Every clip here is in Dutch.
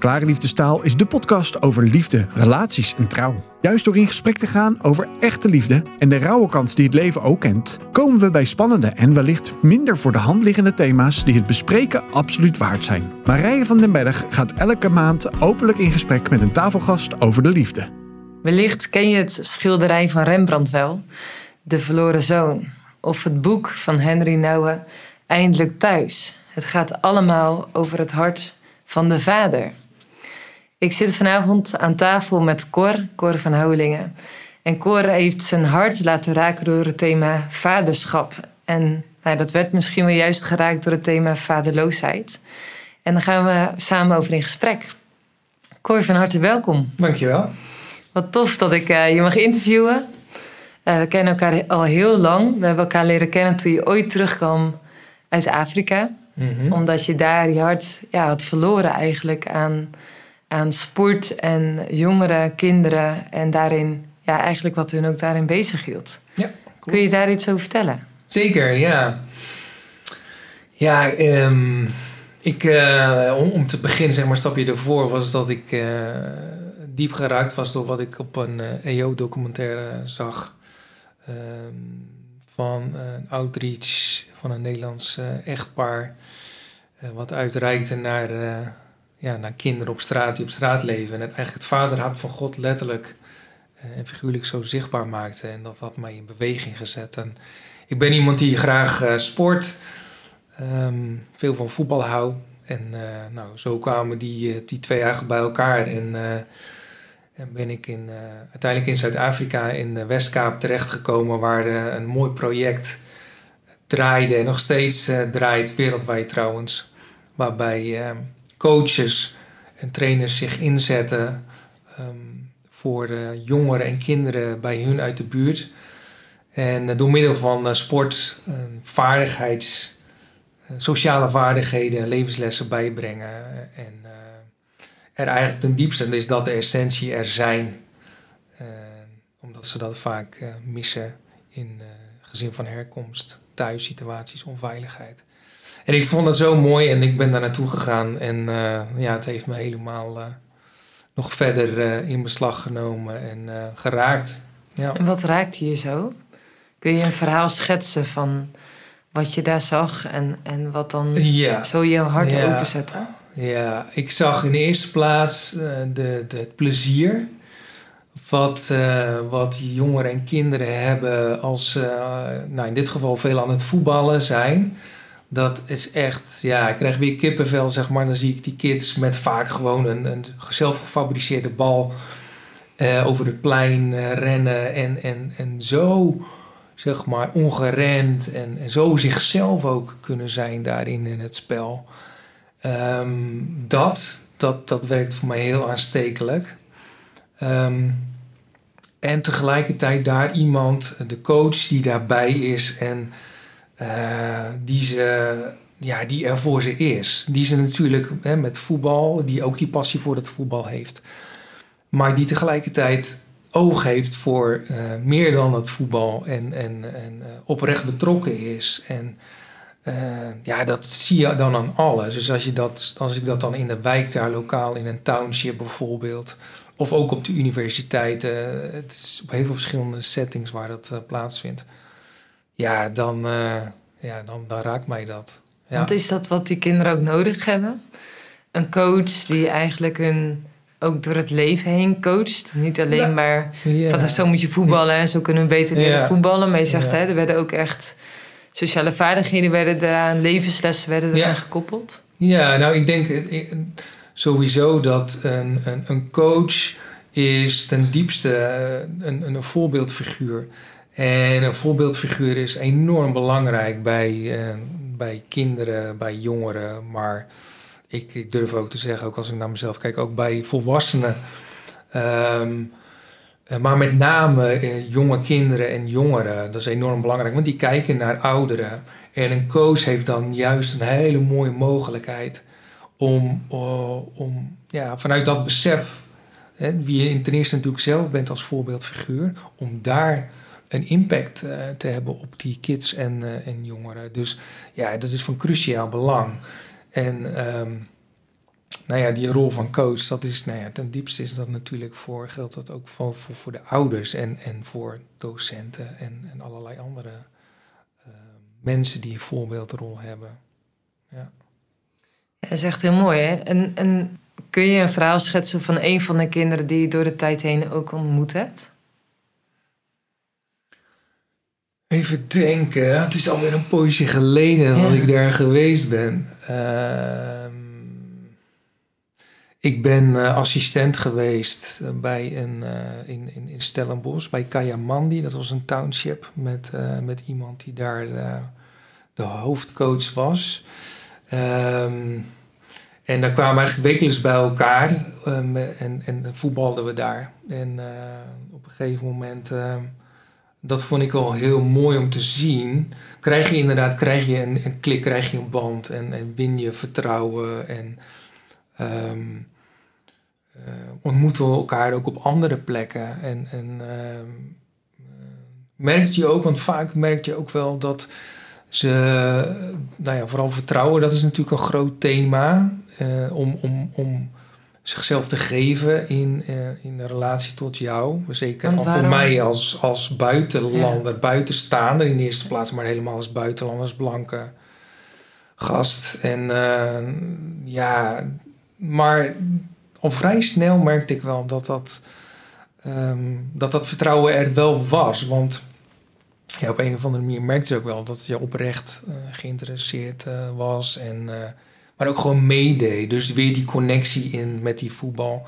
Klare Liefdestaal is de podcast over liefde, relaties en trouw. Juist door in gesprek te gaan over echte liefde en de rauwe kant die het leven ook kent, komen we bij spannende en wellicht minder voor de hand liggende thema's die het bespreken absoluut waard zijn. Marije van den Berg gaat elke maand openlijk in gesprek met een tafelgast over de liefde. Wellicht ken je het schilderij van Rembrandt wel, De Verloren Zoon, of het boek van Henry Nouwen, Eindelijk Thuis. Het gaat allemaal over het hart van de vader. Ik zit vanavond aan tafel met Cor, Cor van Houwelingen. En Cor heeft zijn hart laten raken door het thema vaderschap. En nou, dat werd misschien wel juist geraakt door het thema vaderloosheid. En daar gaan we samen over in gesprek. Cor, van harte welkom. Dankjewel. Wat tof dat ik uh, je mag interviewen. Uh, we kennen elkaar al heel lang. We hebben elkaar leren kennen toen je ooit terugkwam uit Afrika. Mm -hmm. Omdat je daar je hart ja, had verloren eigenlijk aan aan sport en jongeren, kinderen en daarin, ja, eigenlijk wat hun ook daarin bezig hield. Ja, Kun je daar iets over vertellen? Zeker, ja. Ja, um, ik, uh, om, om, te beginnen, zeg maar, een stapje ervoor, was dat ik uh, diep geraakt was door wat ik op een uh, EO-documentaire zag. Um, van een outreach van een Nederlands echtpaar. wat uitreikte naar ja, naar kinderen op straat die op straat leven. En het, eigenlijk het vaderhart van God letterlijk uh, en figuurlijk zo zichtbaar maakte. En dat had mij in beweging gezet. En ik ben iemand die graag uh, sport, um, veel van voetbal hou. En uh, nou, zo kwamen die, die twee eigenlijk bij elkaar. En, en ben ik in, uiteindelijk in Zuid-Afrika in de Westkaap terechtgekomen, waar een mooi project draaide en nog steeds draait, wereldwijd trouwens. Waarbij ehm, coaches en trainers zich inzetten um, voor uh, jongeren en kinderen bij hun uit de buurt. En uh, door middel van uh, sport, vaardigheids, sociale vaardigheden, levenslessen bijbrengen. En er eigenlijk ten diepste is dat de essentie er zijn. omdat ze dat vaak missen in gezin van herkomst, thuissituaties, onveiligheid. En ik vond het zo mooi en ik ben daar naartoe gegaan. En uh, ja, het heeft me helemaal uh, nog verder uh, in beslag genomen en geraakt. Ja. En wat raakte je zo? Kun je een verhaal schetsen van wat je daar zag en, en wat dan ja. zo je hart ja. openzette? Ja, ik zag in de eerste plaats de, de, het plezier wat, wat jongeren en kinderen hebben als nou in dit geval veel aan het voetballen zijn dat is echt, ja, ik krijg weer kippenvel, zeg maar. Dan zie ik die kids met vaak gewoon een, een zelf gefabriceerde bal uh, over het plein uh, rennen. En, en, en zo, zeg maar, ongeremd en, en zo zichzelf ook kunnen zijn daarin in het spel. Um, dat, dat, dat werkt voor mij heel aanstekelijk. Um, en tegelijkertijd daar iemand, de coach die daarbij is en die, ze, ja, die er voor ze is. Die ze natuurlijk hè, met voetbal, die ook die passie voor het voetbal heeft. Maar die tegelijkertijd oog heeft voor uh, meer dan het voetbal en, en, en uh, oprecht betrokken is. En ja, dat zie je dan aan alles. Dus als, je dat, als ik dat dan in de wijk daar lokaal, in een township bijvoorbeeld, of ook op de universiteiten, het is op heel veel verschillende settings waar dat plaatsvindt ja, dan, uh, ja dan, dan raakt mij dat. Ja. Want is dat wat die kinderen ook nodig hebben? Een coach die eigenlijk hun ook door het leven heen coacht. Niet alleen maar van zo moet je voetballen en zo kunnen we beter leren voetballen. Maar je zegt, hè, er werden ook echt sociale vaardigheden werden eraan, levenslessen werden eraan gekoppeld. Ja, nou ik denk eh, sowieso dat een, een, een coach is ten diepste eh, een, een voorbeeldfiguur en een voorbeeldfiguur is enorm belangrijk bij, uh, bij kinderen, bij jongeren. Maar ik, durf ook te zeggen, ook als ik naar mezelf kijk, ook bij volwassenen. Um, maar met name uh, jonge kinderen en jongeren, dat is enorm belangrijk, want die kijken naar ouderen. En een coach heeft dan juist een hele mooie mogelijkheid om, uh, om ja, vanuit dat besef, hè, wie je ten eerste natuurlijk zelf bent als voorbeeldfiguur, om daar een impact uh, te hebben op die kids en, uh, en jongeren. Dus ja, dat is van cruciaal belang. En um, nou ja, die rol van coach, dat is, nou ja, ten diepste is dat natuurlijk voor, geldt dat ook voor, voor, voor de ouders en, en voor docenten en, en allerlei andere uh, mensen die een voorbeeldrol hebben. Ja. Dat is echt heel mooi, hè? En kun je een verhaal schetsen van een van de kinderen die je door de tijd heen ook ontmoet hebt? Even denken. Het is alweer een poosje geleden dat ik daar geweest ben. Uh, ik ben uh, assistent geweest bij een, uh, in, in, in Stellenbosch, bij Kayamandi. Dat was een township met, uh, met iemand die daar de hoofdcoach was. Um, en daar kwamen we eigenlijk wekelijks bij elkaar um, en, en voetbalden we daar. En op een gegeven moment dat vond ik wel heel mooi om te zien. Krijg je inderdaad krijg je een, een klik, krijg je een band en, en win je vertrouwen. En um, uh, ontmoeten we elkaar ook op andere plekken. En, en uh, merkte je ook, want vaak merk je ook wel dat ze, nou ja, vooral vertrouwen, dat is natuurlijk een groot thema. Uh, om, om, om zichzelf te geven in, uh, in de relatie tot jou. Zeker al voor mij als, als buitenlander, ja. buitenstaander in de eerste plaats, maar helemaal als buitenlander, als blanke gast. En uh, ja, maar al vrij snel merkte ik wel dat dat, um, dat, dat vertrouwen er wel was. Want ja, op een of andere manier merkte je ook wel dat je oprecht uh, geïnteresseerd was en maar ook gewoon meedeed. Dus weer die connectie in met die voetbal.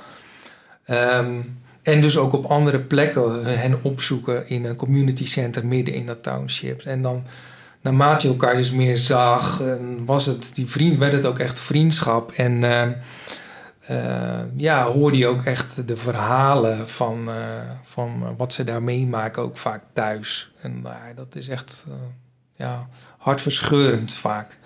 Um, en dus ook op andere plekken hen opzoeken in een community center midden in dat township. En dan naarmate je elkaar dus meer zag, was het die vriend, werd het ook echt vriendschap. En uh, uh, ja, hoorde je ook echt de verhalen van, van wat ze daar meemaken, ook vaak thuis. En dat is echt ja, hartverscheurend vaak.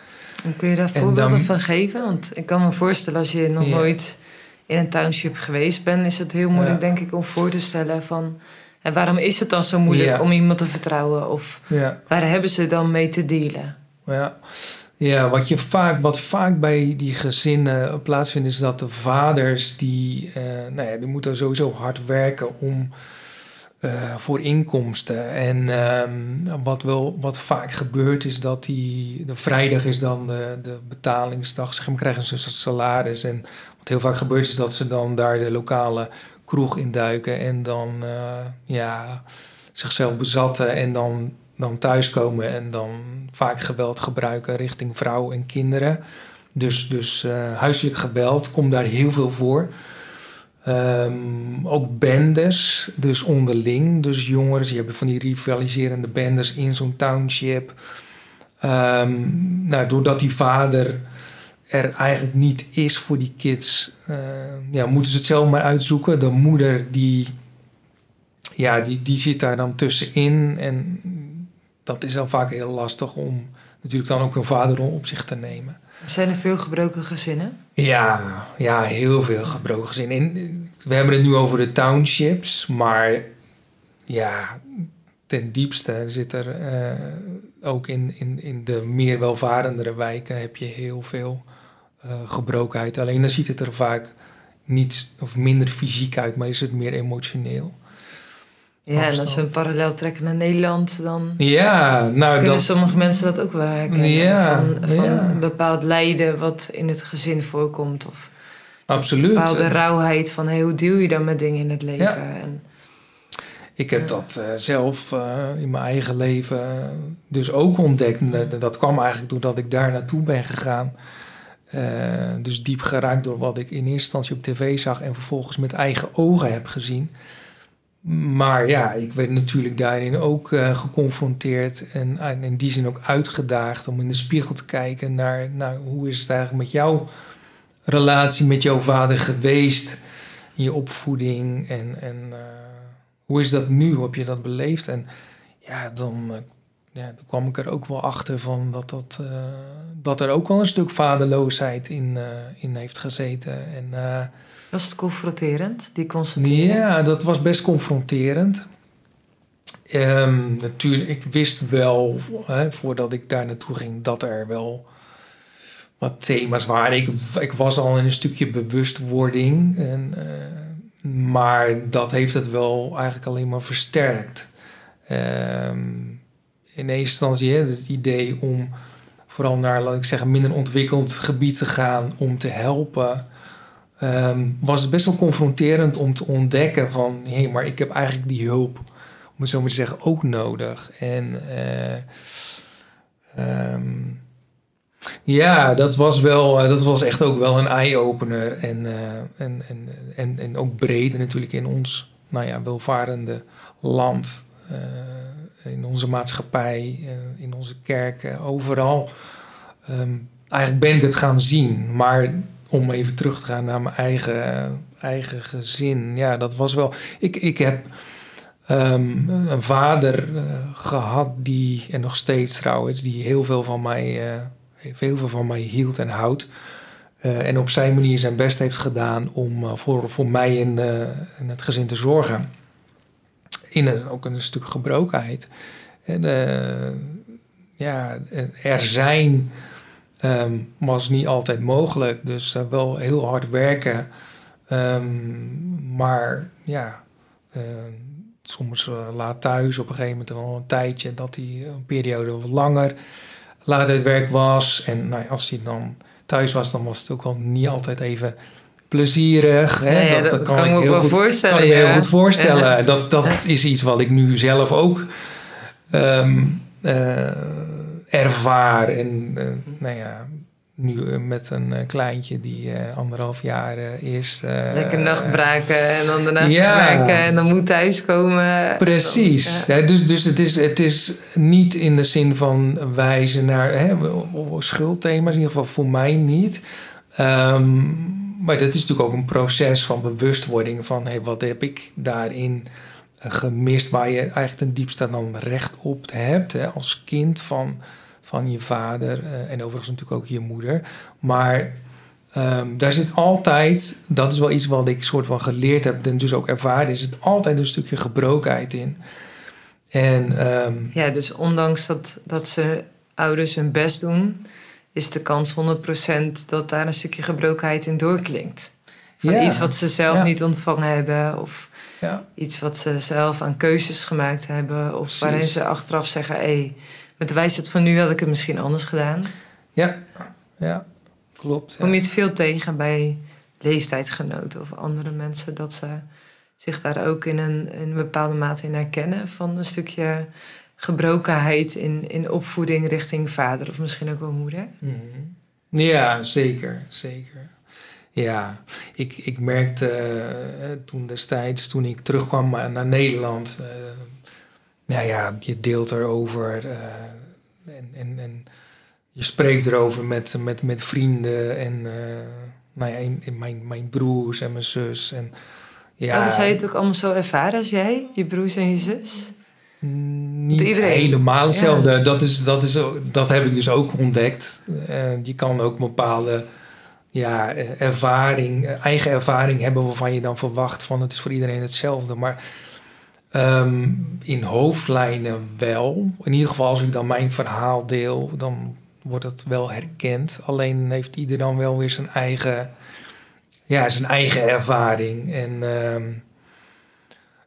En kun je daar voorbeelden dan, van geven? Want ik kan me voorstellen, als je nog nooit in een township geweest bent, is het heel moeilijk, ja. denk ik, om voor te stellen van. En waarom is het dan zo moeilijk ja. om iemand te vertrouwen? Of waar hebben ze dan mee te dealen? Ja. Ja, wat, je vaak, wat vaak bij die gezinnen plaatsvindt, is dat de vaders die, uh, nou ja, die moeten sowieso hard werken om uh, voor inkomsten. En um, wat, wel, wat vaak gebeurt is dat die, de vrijdag is dan de, de betalingsdag. Maar, krijgen ze een salaris. En wat heel vaak gebeurt is dat ze dan daar de lokale kroeg induiken. En dan uh, ja, zichzelf bezatten en dan, dan thuiskomen. En dan vaak geweld gebruiken richting vrouwen en kinderen. Dus, dus uh, huiselijk geweld komt daar heel veel voor. Um, ook bendes, dus onderling. Dus jongeren, je hebt van die rivaliserende bendes in zo'n township. Um, nou, doordat die vader er eigenlijk niet is voor die kids, uh, ja, moeten ze het zelf maar uitzoeken. De moeder, die, ja, die, die zit daar dan tussenin. En dat is dan vaak heel lastig om natuurlijk dan ook een vaderrol op zich te nemen. Zijn er veel gebroken gezinnen? Ja, ja heel veel gebroken gezinnen. we hebben het nu over de townships, maar ja, ten diepste zit er uh, ook in, in, in de meer welvarendere wijken heb je heel veel uh, gebrokenheid. Alleen dan ziet het er vaak niet of minder fysiek uit, maar is het meer emotioneel. Ja, en als we een parallel trekken naar Nederland, dan ja, nou, kunnen dat... sommige mensen dat ook wel herkennen. Ja, van van ja. een bepaald lijden wat in het gezin voorkomt. Of Absoluut. een bepaalde rauwheid van hey, hoe deal je dan met dingen in het leven. Ja. En, Ik heb dat uh, zelf uh, in mijn eigen leven dus ook ontdekt. Dat, dat kwam eigenlijk doordat ik daar naartoe ben gegaan. Uh, dus diep geraakt door wat ik in eerste instantie op tv zag en vervolgens met eigen ogen heb gezien. Maar ja, ik werd natuurlijk daarin ook uh, geconfronteerd en, in die zin ook uitgedaagd om in de spiegel te kijken naar, hoe is het eigenlijk met jouw relatie met jouw vader geweest, je opvoeding en, en uh, hoe is dat nu, hoe heb je dat beleefd? En ja, dan, uh, ja, dan kwam ik er ook wel achter van dat, dat, dat er ook wel een stuk vaderloosheid in, in heeft gezeten. En, was het confronterend, die constatering? Ja, dat was best confronterend. Um, natuurlijk, ik wist wel, hè, voordat ik daar naartoe ging, dat er wel wat thema's waren. Ik, ik was al in een stukje bewustwording. En, maar dat heeft het wel eigenlijk alleen maar versterkt. Ehm, in eerste instantie het idee om vooral naar, laat ik zeggen, minder ontwikkeld gebied te gaan om te helpen. Ehm, was het best wel confronterend om te ontdekken van hé, hey, maar ik heb eigenlijk die hulp, om het zo maar te zeggen, ook nodig. En uh, ja, dat was wel, eh, dat was echt ook wel een eye-opener. En, uh, en, en, en, en ook breder natuurlijk in ons, nou ja, welvarende land. In onze maatschappij, in onze kerken, overal. Um, eigenlijk ben ik het gaan zien. Maar om even terug te gaan naar mijn eigen, eigen gezin. Ja, dat was wel. Ik, ik heb um, een vader uh, gehad die, en nog steeds trouwens, die heel veel van mij, uh, heel veel van mij hield en houdt. Uh, en op zijn manier zijn best heeft gedaan om voor, voor mij en, en, het gezin te zorgen. In een, ook een stuk gebrokenheid. En, ja, er zijn um, was niet altijd mogelijk. Dus uh, wel heel hard werken. Um, maar ja, uh, soms uh, laat thuis op een gegeven moment wel een tijdje dat hij een periode wat langer laat uit werk was. En nou, als hij dan thuis was, dan was het ook wel niet altijd even plezierig. Hè? Ja, dat, dat, kan, kan, ik me heel wel goed, voorstellen. Kan ik me ja. heel goed voorstellen. Dat, dat is iets wat ik nu zelf ook um, ervaar. En nou ja, nu met een kleintje die uh, anderhalf jaar uh, is. Uh, Lekker nachtbraken en dan daarnaast ja. werken en dan moet thuiskomen. Precies. Dan, ja. ja. dus dus het, is, het is niet in de zin van wijzen naar hè, schuldthema's, in ieder geval voor mij niet. Um, maar dat is natuurlijk ook een proces van bewustwording van hey, wat heb ik daarin gemist, waar je eigenlijk ten diepste dan recht op hebt hè, als kind van van je vader uh, en overigens natuurlijk ook je moeder. Maar um, daar zit altijd, dat is wel iets wat ik soort van geleerd heb en dus ook ervaren, is het altijd een stukje gebrokenheid in. En, um, ja, dus ondanks dat, dat ze ouders hun best doen, is de kans 100% dat daar een stukje gebrokenheid in doorklinkt. Van ja, iets wat ze zelf ja. niet ontvangen hebben of ja. iets wat ze zelf aan keuzes gemaakt hebben of Precies. waarin ze achteraf zeggen, hé, hey, met de wijsheid van nu had ik het misschien anders gedaan. Ja, ja klopt. Kom je het veel tegen bij leeftijdsgenoten of andere mensen dat ze zich daar ook in een, in een bepaalde mate in herkennen van een stukje gebrokenheid in, in opvoeding richting vader of misschien ook wel moeder? Mm-hmm. Ja, zeker, zeker. Ja, ik, ik merkte uh, toen destijds, toen ik terugkwam naar Nederland, uh, nou ja, je deelt erover uh, en, en, en je spreekt erover met, met, met vrienden en uh, nou ja, in, in mijn, mijn broers en mijn zus. En, ja, Hadden zij het ook allemaal zo ervaren als jij, je broers en je zus? Niet iedereen. helemaal hetzelfde. Ja. Dat, is, dat, is, dat heb ik dus ook ontdekt. Uh, je kan ook bepaalde ja, ervaring, eigen ervaring hebben waarvan je dan verwacht van het is voor iedereen hetzelfde. Maar Um, in hoofdlijnen wel. In ieder geval als ik dan mijn verhaal deel, dan wordt het wel herkend. Alleen heeft ieder dan wel weer zijn eigen, ja, zijn eigen ervaring. En, um,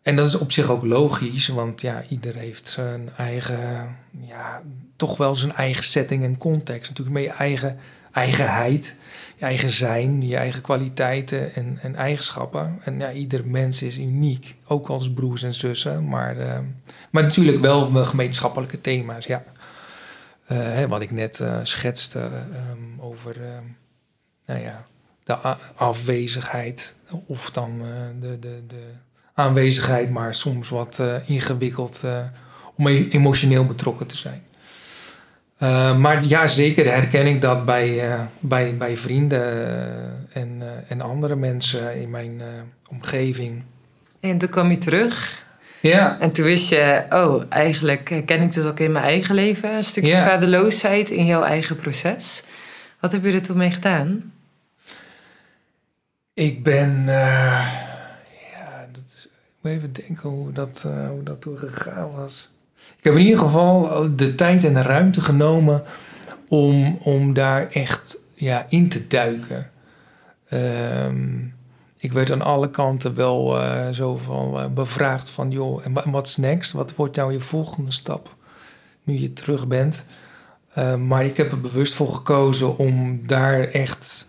en dat is op zich ook logisch, want ja, ieder heeft zijn eigen, ja, toch wel zijn eigen setting en context. Natuurlijk met je eigen eigenheid je eigen zijn, je eigen kwaliteiten en, en eigenschappen. En ja, ieder mens is uniek, ook als broers en zussen. Maar, uh, maar natuurlijk wel gemeenschappelijke thema's, ja. Uh, hè, wat ik net uh, schetste um, over nou ja, de afwezigheid of dan de, de, de aanwezigheid, maar soms wat ingewikkeld om e-, emotioneel betrokken te zijn. Uh, maar ja, zeker herken ik dat bij, uh, bij, bij vrienden en, uh, en andere mensen in mijn omgeving. En toen kwam je terug. Ja. En toen wist je, oh, eigenlijk ken ik dit ook in mijn eigen leven. Een stukje ja. vaderloosheid in jouw eigen proces. Wat heb je er toen mee gedaan? Ik ben, ja, dat is, ik moet even denken hoe dat, hoe dat toen gegaan was. Ik heb in ieder geval de tijd en de ruimte genomen om, om daar echt ja, in te duiken. Ehm, ik werd aan alle kanten wel uh, zo van bevraagd van... joh, en wat next? Wat wordt nou je volgende stap? Nu je terug bent. Ehm, maar ik heb er bewust voor gekozen om daar echt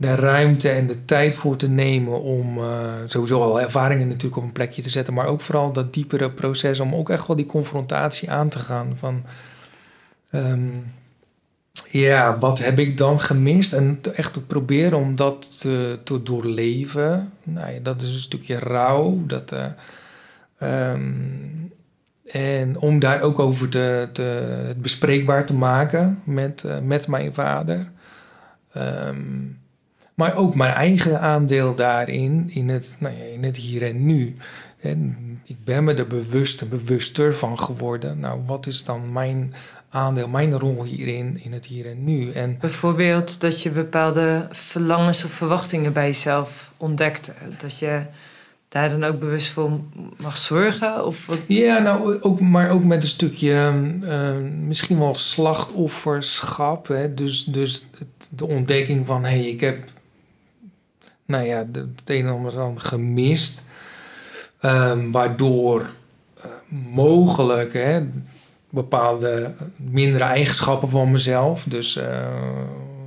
de ruimte en de tijd voor te nemen om uh, sowieso al ervaringen natuurlijk op een plekje te zetten, maar ook vooral dat diepere proces om ook echt wel die confrontatie aan te gaan van ehm, ja, wat heb ik dan gemist en echt te proberen om dat te, te doorleven. Nou ja, dat is een stukje rouw, dat uh, um, en om daar ook over te, te, het bespreekbaar te maken met, uh, met mijn vader. Um, maar ook mijn eigen aandeel daarin, in het, nou ja, in het hier en nu. En ik ben me er bewust en bewuster van geworden. Nou, wat is dan mijn aandeel, mijn rol hierin, in het hier en nu? En Bijvoorbeeld dat je bepaalde verlangens of verwachtingen bij jezelf ontdekte. Dat je daar dan ook bewust voor mag zorgen? Of Ja, nou, ook, maar ook met een stukje uh, misschien wel slachtofferschap. Hè? Dus, dus de ontdekking van, hé, hey, ik heb nou ja, het een en ander dan gemist. Um, waardoor uh, mogelijk hè, bepaalde mindere eigenschappen van mezelf. Dus uh,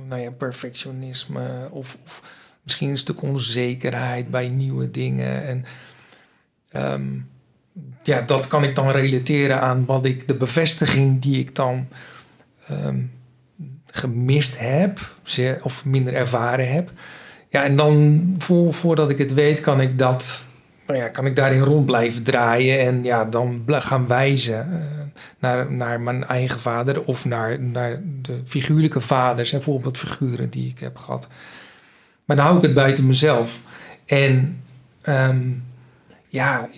nou ja, perfectionisme of, of, misschien een stuk onzekerheid bij nieuwe dingen. En um, ja, dat kan ik dan relateren aan wat ik, de bevestiging die ik dan um, gemist heb, of minder ervaren heb. Ja, en dan voordat ik het weet, kan ik dat. Nou ja, kan ik daarin rond blijven draaien en ja, dan gaan wijzen uh, naar, naar mijn eigen vader of naar, naar de figuurlijke vaders en voorbeeldfiguren die ik heb gehad. Maar dan hou ik het buiten mezelf. En um, ja,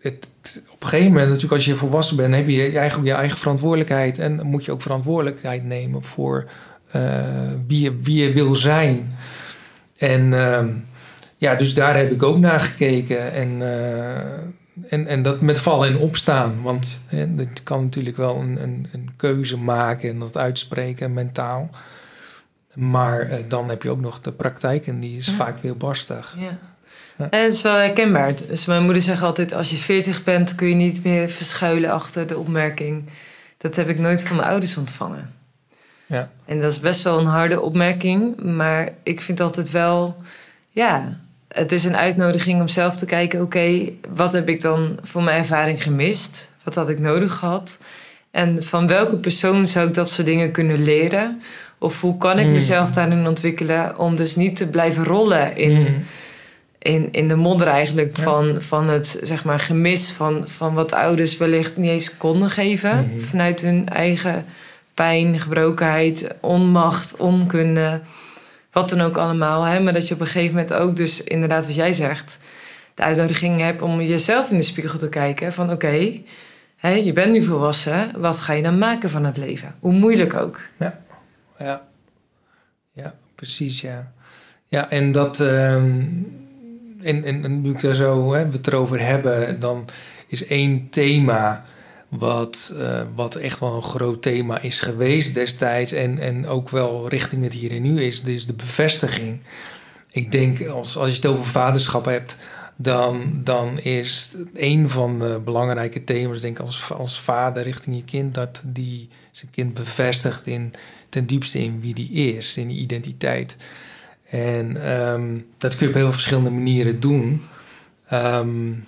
het, op een gegeven moment, natuurlijk, als je volwassen bent, heb je je eigen, je eigen verantwoordelijkheid en moet je ook verantwoordelijkheid nemen voor uh, wie, je, wie je wil zijn. En uh, ja, dus daar heb ik ook naar gekeken. En, uh, en, en dat met vallen en opstaan. Want hè, dat kan natuurlijk wel een, een, een, keuze maken en dat uitspreken mentaal. Maar uh, dan heb je ook nog de praktijk en die is ja. vaak weer barstig. Ja. ja. En het is wel herkenbaar. Dus mijn moeder zegt altijd: als je 40 bent, kun je niet meer verschuilen achter de opmerking. Dat heb ik nooit van mijn ouders ontvangen. Ja. En dat is best wel een harde opmerking, maar ik vind altijd wel, ja, het is een uitnodiging om zelf te kijken: oké, okay, wat heb ik dan voor mijn ervaring gemist? Wat had ik nodig gehad? En van welke persoon zou ik dat soort dingen kunnen leren? Of hoe kan ik mm. mezelf daarin ontwikkelen om dus niet te blijven rollen in, mm. in, in de modder eigenlijk ja. van, van het zeg maar, gemis van, van wat ouders wellicht niet eens konden geven mm. vanuit hun eigen pijn, gebrokenheid, onmacht, onkunde, wat dan ook allemaal. Hè? Maar dat je op een gegeven moment ook dus inderdaad wat jij zegt, de uitnodiging hebt om jezelf in de spiegel te kijken van oké, je bent nu volwassen, wat ga je dan maken van het leven? Hoe moeilijk ook. Ja, ja, ja precies ja. Ja, en dat, um, en, en, en, nu ik daar zo hè, het erover hebben, dan is één thema wat, uh, wat echt wel een groot thema is geweest destijds. En, en ook wel richting het hier en nu is. Dus de bevestiging. Ik denk, als, als je het over vaderschap hebt, dan, dan is een van de belangrijke thema's, denk ik, als, als vader richting je kind, dat die zijn kind bevestigt in, ten diepste in wie die is, in die identiteit. En um, dat kun je op heel verschillende manieren doen. Um,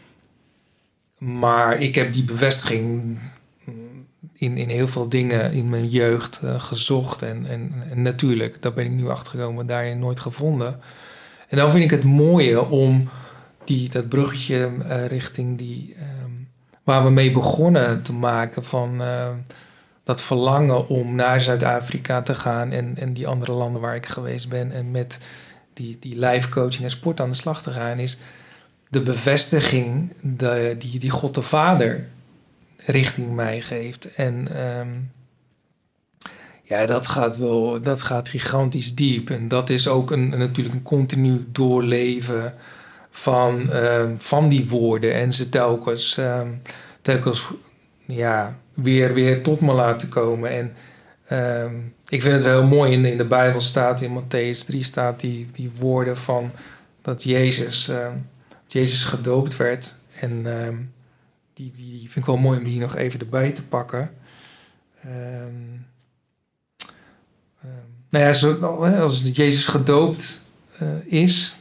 maar ik heb die bevestiging in, in heel veel dingen in mijn jeugd uh, gezocht. En, en, natuurlijk, daar ben ik nu achtergekomen, daarin nooit gevonden. En dan vind ik het mooie om die, dat bruggetje uh, richting die, um, waar we mee begonnen te maken van uh, dat verlangen om naar Zuid-Afrika te gaan en, en die andere landen waar ik geweest ben en met die, die live coaching en sport aan de slag te gaan, is de bevestiging de, die, die God de Vader richting mij geeft. En um, ja, dat gaat wel, dat gaat gigantisch diep. En dat is ook een, natuurlijk een continu doorleven van, um, van die woorden. En ze telkens, um, telkens ja, weer, weer tot me laten komen. En Ehm, ik vind het wel heel mooi. In, in de Bijbel staat, in Matthäus 3 staat die, die woorden van dat Jezus, ehm, Jezus gedoopt werd. En ehm, die, die vind ik wel mooi om die nog even erbij te pakken. Um, nou ja, zo, als Jezus gedoopt uh, is,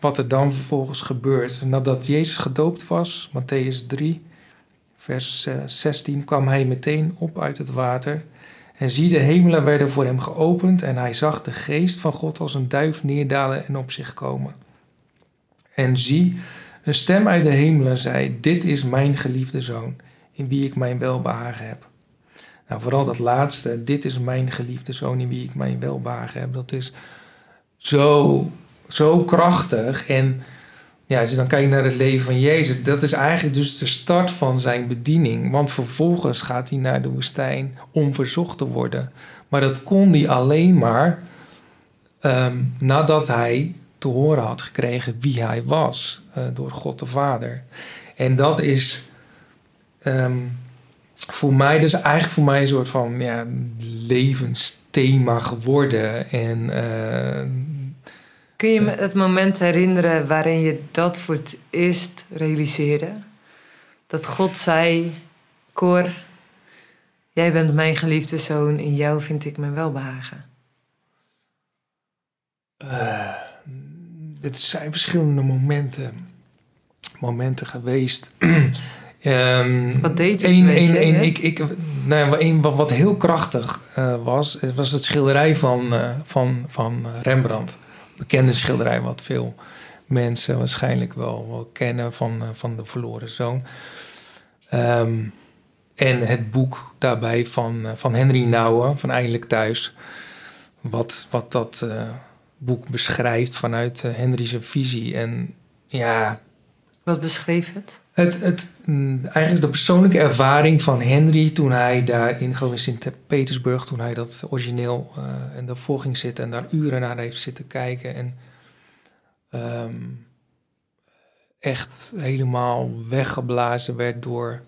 wat er dan vervolgens gebeurt. Nadat Jezus gedoopt was, Matthäus 3, vers 16, eh, kwam hij meteen op uit het water. En zie, de hemelen werden voor hem geopend en hij zag de geest van God als een duif neerdalen en op zich komen. En zie, een stem uit de hemelen zei, dit is mijn geliefde zoon, in wie ik mijn welbehagen heb. Nou, vooral dat laatste, dit is mijn geliefde zoon in wie ik mijn welbehagen heb, dat is zo, zo krachtig. En ja, als je dan kijkt naar het leven van Jezus, dat is eigenlijk dus de start van zijn bediening. Want vervolgens gaat hij naar de woestijn om verzocht te worden. Maar dat kon hij alleen maar ehm, nadat hij te horen had gekregen wie hij was uh, door God de Vader. En dat is ehm, voor mij, dus eigenlijk voor mij een soort van ja, levensthema geworden. En uh, Kun je me het moment herinneren waarin je dat voor het eerst realiseerde? Dat God zei: Cor, jij bent mijn geliefde zoon, in jou vind ik mijn welbehagen. Uh, het zijn verschillende momenten, momenten geweest. um, wat deed je? Een, een, een, ik, ik, nou, een, wat, wat heel krachtig uh, was, was het schilderij van, uh, van, van Rembrandt bekende schilderij wat veel mensen waarschijnlijk wel, wel kennen van, eh, van de verloren zoon. Ehm, en het boek daarbij van, van Henry Nouwen, van Eindelijk Thuis. Wat, wat dat boek beschrijft vanuit uh, Henry's visie. En ja. Wat beschreef het? Het, het, mm, eigenlijk de persoonlijke ervaring van Henry toen hij daar in, geloof Sint-Petersburg, toen hij dat origineel uh, en daarvoor ging zitten en daar uren naar heeft zitten kijken. En um, echt helemaal weggeblazen werd door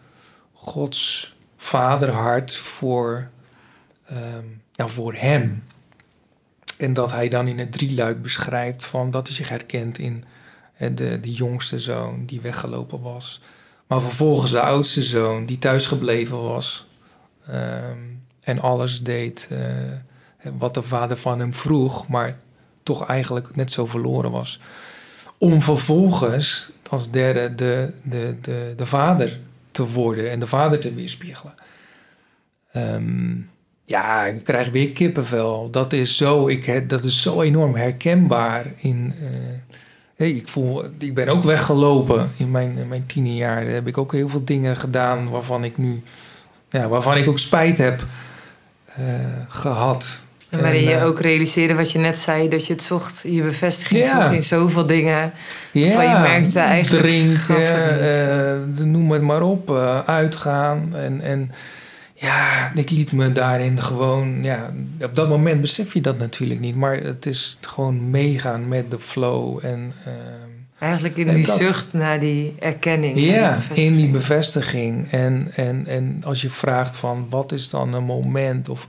Gods vaderhart voor, um, nou, voor hem. En dat hij dan in het drieluik beschrijft van dat hij zich herkent in de, de jongste zoon die weggelopen was. Maar vervolgens de oudste zoon die thuisgebleven was. Ehm, en alles deed uh, wat de vader van hem vroeg, maar toch eigenlijk net zo verloren was. Om vervolgens als derde de, de, de, de vader te worden en de vader te weerspiegelen. Um, ja, ik krijg weer kippenvel. Dat is zo, ik, dat is zo enorm herkenbaar in, uh, ik, voel, ik ben ook weggelopen in mijn, in mijn tienerjaren. Heb ik ook heel veel dingen gedaan waarvan ik nu, ja, waarvan ik ook spijt heb uh, gehad. En waarin je uh, ook realiseerde wat je net zei, dat je het zocht, je bevestiging ja. zocht in zoveel dingen. Ja, waarvan je merkte eigenlijk. Drinken, uh, noem het maar op, uitgaan. En, en ja, ik liet me daarin gewoon, ja, op dat moment besef je dat natuurlijk niet, maar het is gewoon meegaan met de flow en. Uh, Eigenlijk in die dat, zucht naar die erkenning. Ja, die in die bevestiging. En, en, en als je vraagt van wat is dan een moment of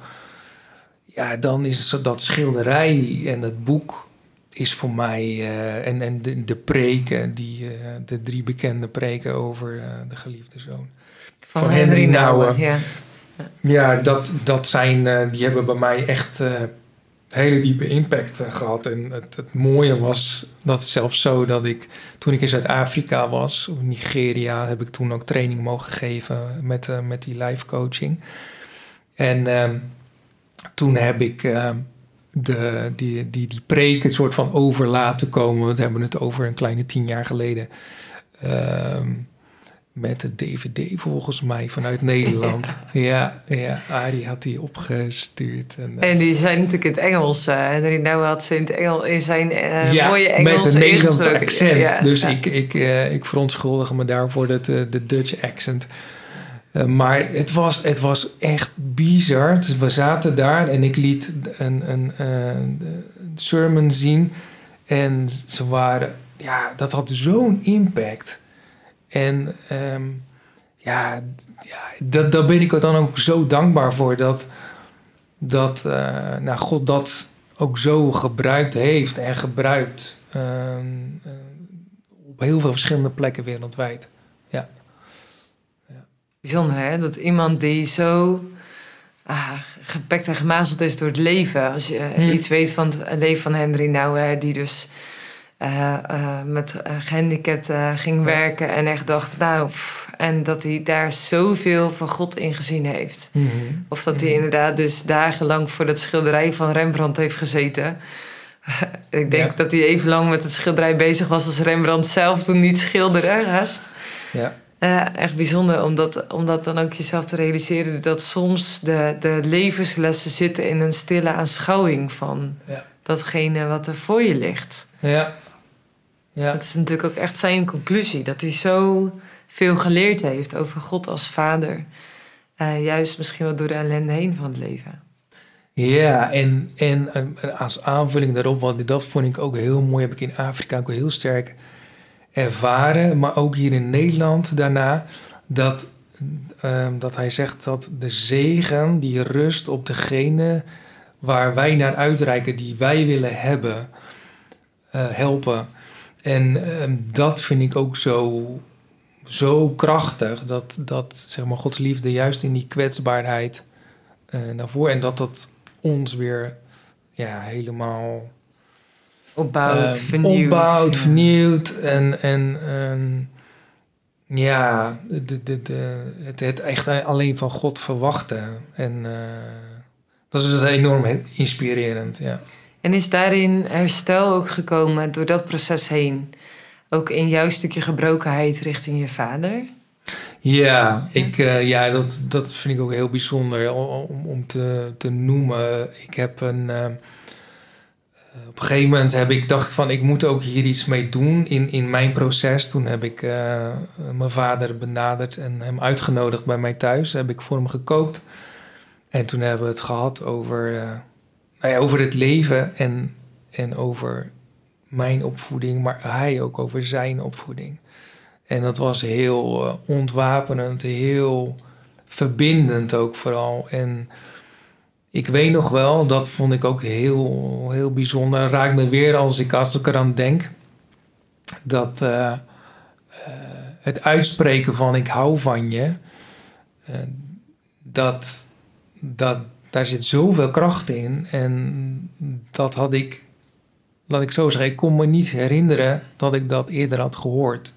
ja, dan is dat schilderij en het boek is voor mij uh, en, en de, de preken, die, uh, de drie bekende preken over uh, de geliefde zoon. Van, van Henry, Henry Nouwen. Ja. Ja, dat, dat zijn, uh, die hebben bij mij echt uh, hele diepe impact uh, gehad. En het, mooie was dat zelfs zo dat ik, toen ik in Zuid-Afrika was, of Nigeria, heb ik toen ook training mogen geven met, met die live coaching. En ehm, toen heb ik de, die, die, die preek een soort van over laten komen. We hebben het over een kleine tien jaar geleden. Ehm, met de DVD volgens mij vanuit Nederland. ja, ja, Arie had die opgestuurd. En, uh, en die zijn natuurlijk in het Engels. Uh, Henry nou had ze in, het Engel, in zijn uh, ja, mooie Engels met een Nederlandse accent. Ja, dus ik, ik, ik verontschuldig me daarvoor dat, de Dutch accent. maar het was, het was echt bizar. Dus we zaten daar en ik liet een, een, een sermon zien. En ze waren... Ja, dat had zo'n impact... En um, ja, ja dat, daar ben ik er dan ook zo dankbaar voor dat, dat uh, nou, God dat ook zo gebruikt heeft en gebruikt ehm, eh, op heel veel verschillende plekken wereldwijd. Ja. ja. Bijzonder hè, dat iemand die zo ah, gepekt en gemazeld is door het leven. Als je hmm. iets weet van het leven van Henry Nouwen, die dus uh, uh, met uh, gehandicapten ging werken en echt dacht, nou, en dat hij daar zoveel van God in gezien heeft. Mhm. Of dat hij mhm. inderdaad dus dagenlang voor dat schilderij van Rembrandt heeft gezeten. Ik denk dat hij even lang met het schilderij bezig was als Rembrandt zelf toen niet schilderde, haast. Ja. echt bijzonder om dat, om dat dan ook jezelf te realiseren. Dat soms de, de levenslessen zitten in een stille aanschouwing van datgene wat er voor je ligt. Ja. Ja. Dat is natuurlijk ook echt zijn conclusie. Dat hij zo veel geleerd heeft over God als vader. Uh, juist misschien wel door de ellende heen van het leven. Ja, en, en, als aanvulling daarop, want dat vond ik ook heel mooi, heb ik in Afrika ook heel sterk ervaren, maar ook hier in Nederland daarna, dat, ehm, dat hij zegt dat de zegen die rust op degene waar wij naar uitreiken, die wij willen hebben, uh, helpen. En ehm, dat vind ik ook zo, zo krachtig. Dat, dat zeg maar, Gods liefde juist in die kwetsbaarheid uh, naar voren. En dat dat ons weer ja, helemaal opbouwt, uh, vernieuwt. Opbouwt, vernieuwd. En, en ja, de, de, de, het, het echt alleen van God verwachten. En uh, dat is dus enorm inspirerend, ja. En is daarin herstel ook gekomen door dat proces heen? Ook in jouw stukje gebrokenheid richting je vader? Ja, ik, uh, ja dat, dat vind ik ook heel bijzonder om, om te, te noemen. Ik heb een. Uh, op een gegeven moment heb ik dacht van ik moet ook hier iets mee doen in, in mijn proces. Toen heb ik mijn vader benaderd en hem uitgenodigd bij mij thuis. Heb ik voor hem gekookt. En toen hebben we het gehad over nou over het leven en, en over mijn opvoeding, maar hij ook over zijn opvoeding. En dat was heel uh, ontwapenend, heel verbindend ook vooral. En ik weet nog wel, dat vond ik ook heel, heel bijzonder. Raakt me weer als ik, als ik eraan denk. Dat uh, uh, het uitspreken van ik hou van je. dat, dat daar zit zoveel kracht in. En dat had ik, laat ik zo zeggen, ik kon me niet herinneren dat ik dat eerder had gehoord.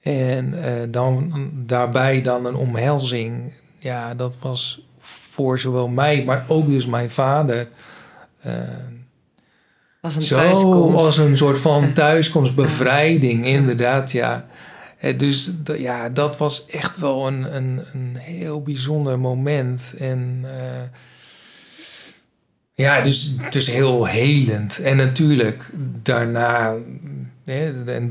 En uh, dan daarbij dan een omhelzing. Ja, dat was voor zowel mij, maar ook dus mijn vader. Uh, als een zo thuiskomst. als een soort van thuiskomst, bevrijding, inderdaad, ja. Eh, dus ja, dat was echt wel een, een, een heel bijzonder moment. En uh, ja, dus, dus heel helend. En natuurlijk daarna,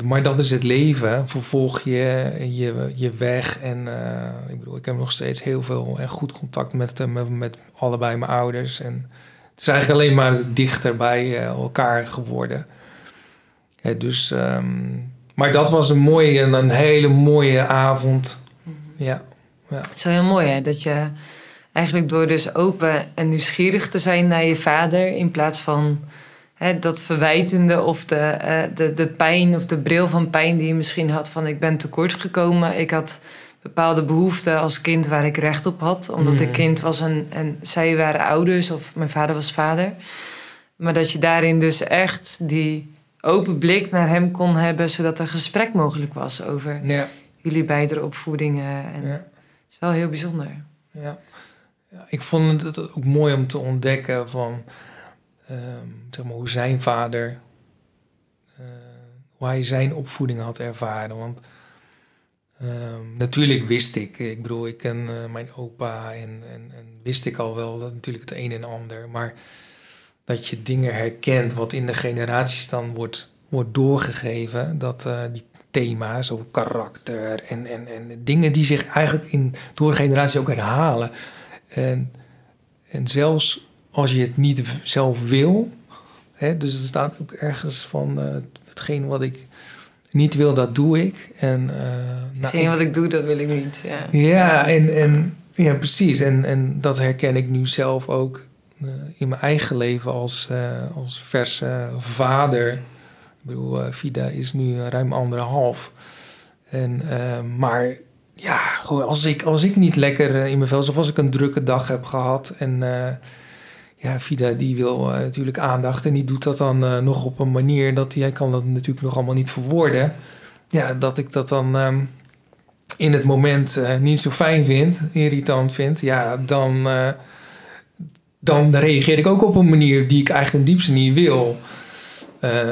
maar dat is het leven. Vervolg je je, je weg. En uh, ik bedoel, ik heb nog steeds heel veel en goed contact met, met, met allebei mijn ouders. En het is eigenlijk alleen maar dichter bij elkaar geworden. dus um, maar dat was een mooie, een hele mooie avond. Mhm. Ja. ja. Het is wel heel mooi hè, dat je eigenlijk door dus open en nieuwsgierig te zijn naar je vader... in plaats van hè, dat verwijtende of de, uh, de, de pijn of de bril van pijn die je misschien had... van ik ben tekort gekomen, ik had bepaalde behoeften als kind waar ik recht op had. Omdat ik mhm. kind was en, en zij waren ouders of mijn vader was vader. Maar dat je daarin dus echt die open blik naar hem kon hebben, zodat er gesprek mogelijk was over ja. jullie beide opvoedingen. En ja. Het is wel heel bijzonder. Ja. ja. ik vond het ook mooi om te ontdekken van um, zeg maar, hoe zijn vader, uh, hoe hij zijn opvoeding had ervaren. Want um, natuurlijk wist ik, ik bedoel, ik ken uh, mijn opa en, en, en, wist ik al wel dat natuurlijk het een en ander, maar dat je dingen herkent wat in de generaties dan wordt, wordt doorgegeven. Dat uh, die thema's over karakter en, en, en dingen die zich eigenlijk in, door de generatie ook herhalen. En, en zelfs als je het niet zelf wil, hè, dus er staat ook ergens van uh, hetgeen wat ik niet wil, dat doe ik. En, uh, nou, Hetgeen wat ik doe, dat wil ik niet. Ja, ja en, en Ja, precies. En, en dat herken ik nu zelf ook in mijn eigen leven als, uh, als verse vader. Ik bedoel, uh, Vida is nu ruim anderhalf. En, maar ja, als ik, als ik niet lekker in mijn vel of als ik een drukke dag heb gehad en ja, Vida die wil natuurlijk aandacht en die doet dat dan nog op een manier dat hij kan dat natuurlijk nog allemaal niet verwoorden. Ja, dat ik dat dan um, in het moment niet zo fijn vind, irritant vind, ja, dan, dan reageer ik ook op een manier die ik eigenlijk in diepste niet wil. Uh,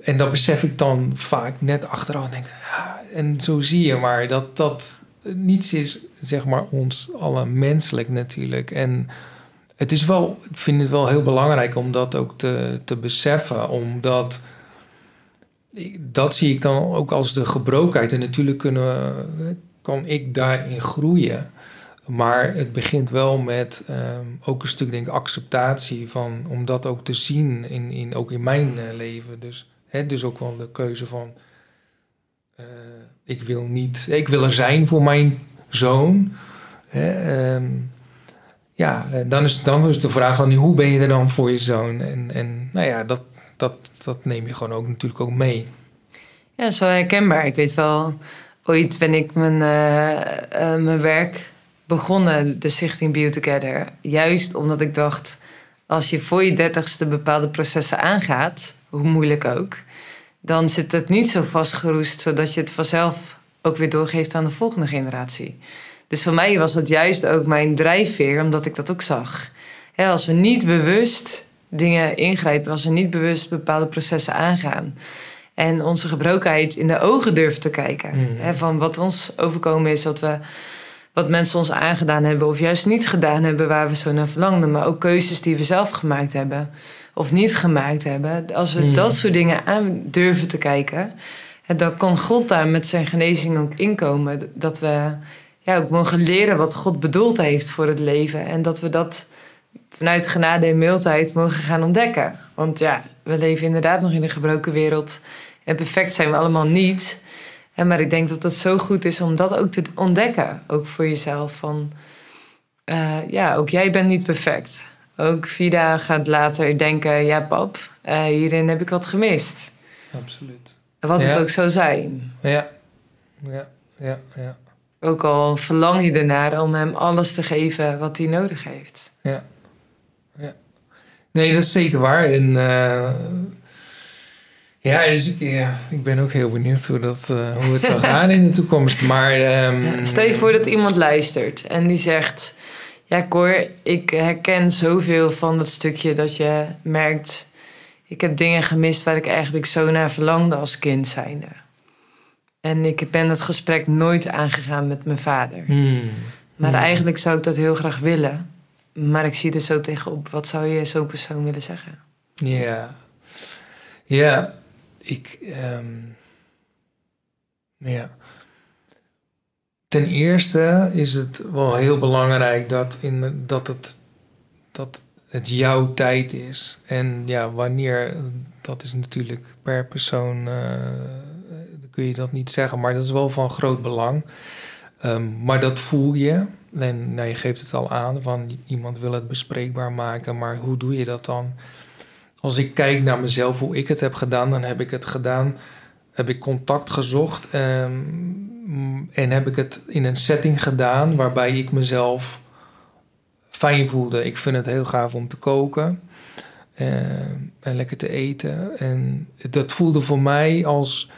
en dat besef ik dan vaak net achteraf. Denk, ja, en zo zie je maar dat dat niets is, zeg maar, ons alle menselijk natuurlijk. En het is wel, ik vind het wel heel belangrijk om dat ook te, te beseffen, omdat dat zie ik dan ook als de gebrokenheid. En natuurlijk kunnen, kan ik daarin groeien. Maar het begint wel met um, ook een stuk denk ik, acceptatie van om dat ook te zien in, in ook in mijn uh, leven. Dus, hè, dus ook wel de keuze van uh, ik wil niet, ik wil er zijn voor mijn zoon. Hè, um, ja, dan is, dan is de vraag van hoe ben je er dan voor je zoon? En, en nou ja, dat, dat, dat neem je gewoon ook natuurlijk ook mee. Ja, zo herkenbaar. Ik weet wel, ooit ben ik mijn, uh, mijn werk begonnen, de Stichting Bio Together. Juist omdat ik dacht, als je voor je dertigste bepaalde processen aangaat, hoe moeilijk ook, dan zit het niet zo vastgeroest, zodat je het vanzelf ook weer doorgeeft aan de volgende generatie. Dus voor mij was het juist ook mijn drijfveer, omdat ik dat ook zag. als we niet bewust dingen ingrijpen, als we niet bewust bepaalde processen aangaan, en onze gebrokenheid in de ogen durven te kijken. Mm. van wat ons overkomen is, wat, we, wat mensen ons aangedaan hebben of juist niet gedaan hebben waar we zo naar verlangden. Maar ook keuzes die we zelf gemaakt hebben of niet gemaakt hebben. Als we mm. dat soort dingen aan durven te kijken, dan kan God daar met zijn genezing ook inkomen. Dat we ja, ook mogen leren wat God bedoeld heeft voor het leven. En dat we dat vanuit genade en mildheid mogen gaan ontdekken. Want ja, we leven inderdaad nog in een gebroken wereld. En perfect zijn we allemaal niet. Maar ik denk dat het zo goed is om dat ook te ontdekken. Ook voor jezelf. Van, uh, ja, ook jij bent niet perfect. Ook Vida gaat later denken... ja pap, uh, hierin heb ik wat gemist. Absoluut. Wat ja. het ook zou zijn. Ja, ja, ja, ja. Ook al verlang je ernaar om hem alles te geven wat hij nodig heeft. Ja. ja. Nee, dat is zeker waar. En... Uh ja, dus ja, ik ben ook heel benieuwd hoe, dat, uh, hoe het zal gaan in de toekomst. Maar, um... stel je voor dat iemand luistert en die zegt... Ja, Cor, ik herken zoveel van dat stukje dat je merkt... ik heb dingen gemist waar ik eigenlijk zo naar verlangde als kind zijnde. En ik ben het gesprek nooit aangegaan met mijn vader. Hmm. Maar hmm. eigenlijk zou ik dat heel graag willen. Maar ik zie er zo tegenop. Wat zou je zo'n persoon willen zeggen? Ja. Ja ik. Um, ja. Ten eerste is het wel heel belangrijk dat, in, dat, het, dat het jouw tijd is. En ja, wanneer, dat is natuurlijk per persoon, uh, kun je dat niet zeggen, maar dat is wel van groot belang. Um, maar dat voel je. En nou, je geeft het al aan van iemand wil het bespreekbaar maken, maar hoe doe je dat dan? Als ik kijk naar mezelf, hoe ik het heb gedaan, dan heb ik het gedaan, heb ik contact gezocht um, en heb ik het in een setting gedaan waarbij ik mezelf fijn voelde. Ik vind het heel gaaf om te koken uh, en lekker te eten. En dat voelde voor mij als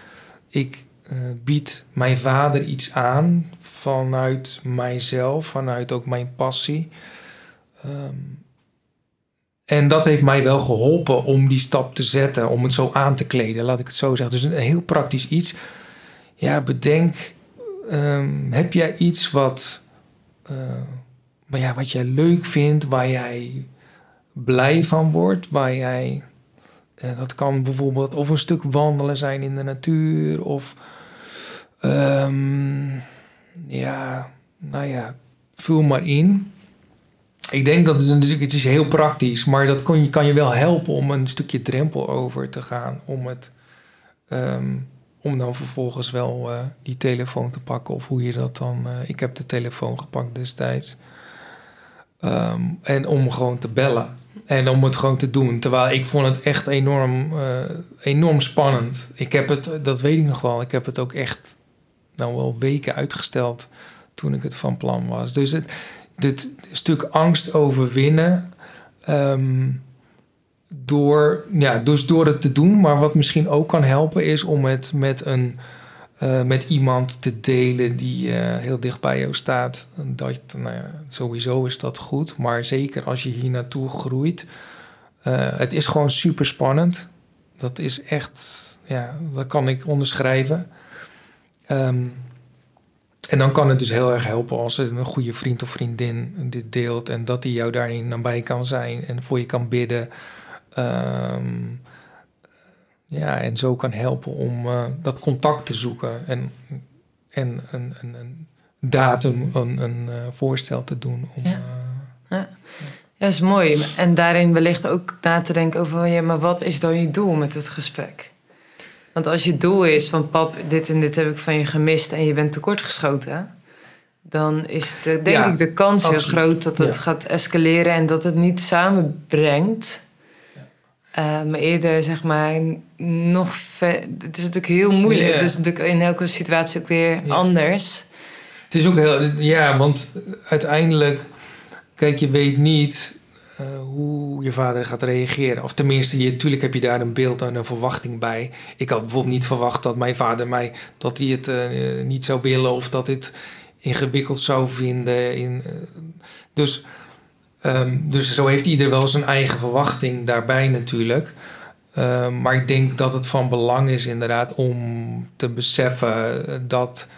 ik uh, bied mijn vader iets aan vanuit mijzelf, vanuit ook mijn passie. Um, en dat heeft mij wel geholpen om die stap te zetten, om het zo aan te kleden, laat ik het zo zeggen. Dus een heel praktisch iets. Ja, bedenk, um, heb jij iets wat, uh, ja, wat jij leuk vindt, waar jij blij van wordt, waar jij, uh, dat kan bijvoorbeeld of een stuk wandelen zijn in de natuur, of um, ja, nou ja, vul maar in. Ik denk dat het, het is heel praktisch, maar dat kon kan je wel helpen om een stukje drempel over te gaan. Om, het, ehm, om dan vervolgens wel uh, die telefoon te pakken of hoe je dat dan. Uh, ik heb de telefoon gepakt destijds. Ehm, en om gewoon te bellen. En om het gewoon te doen. Terwijl ik vond het echt enorm, eh, enorm spannend. Ik heb het, dat weet ik nog wel, ik heb het ook echt nou wel weken uitgesteld toen ik het van plan was. Dus het, dit stuk angst overwinnen. ehm, door, ja, dus door het te doen. Maar wat misschien ook kan helpen is om het met, een, eh, met iemand te delen die eh, heel dicht bij jou staat. Dat, nou sowieso is dat goed. Maar zeker als je hier naartoe groeit. eh, het is gewoon super spannend. Dat is echt, ja, dat kan ik onderschrijven. Ehm, en dan kan het dus heel erg helpen als een goede vriend of vriendin dit deelt en dat die jou daarin nabij kan zijn en voor je kan bidden. Ehm, ja, en zo kan helpen om eh, dat contact te zoeken en, en een, een, een datum, een, een eh, voorstel te doen. Om, Ja. eh, Ja. ja, is mooi. En daarin wellicht ook na te denken over... Ja, maar wat is dan je doel met het gesprek? Want als je doel is van... Pap, dit en dit heb ik van je gemist... en je bent tekortgeschoten... dan is de, denk Ja, ik de kans heel groot dat het Ja. gaat escaleren... en dat het niet samenbrengt... Eh, maar eerder zeg maar nog ver. Het is natuurlijk heel moeilijk. Het is natuurlijk in elke situatie ook weer anders. Het is ook heel, ja, want uiteindelijk, kijk, je weet niet eh, hoe je vader gaat reageren. Of tenminste, je, natuurlijk heb je daar een beeld en een verwachting bij. Ik had bijvoorbeeld niet verwacht dat mijn vader mij, dat hij het eh, niet zou willen of dat dit ingewikkeld zou vinden. In, eh, dus, ehm, dus zo heeft ieder wel zijn eigen verwachting daarbij natuurlijk. Ehm, maar ik denk dat het van belang is inderdaad om te beseffen dat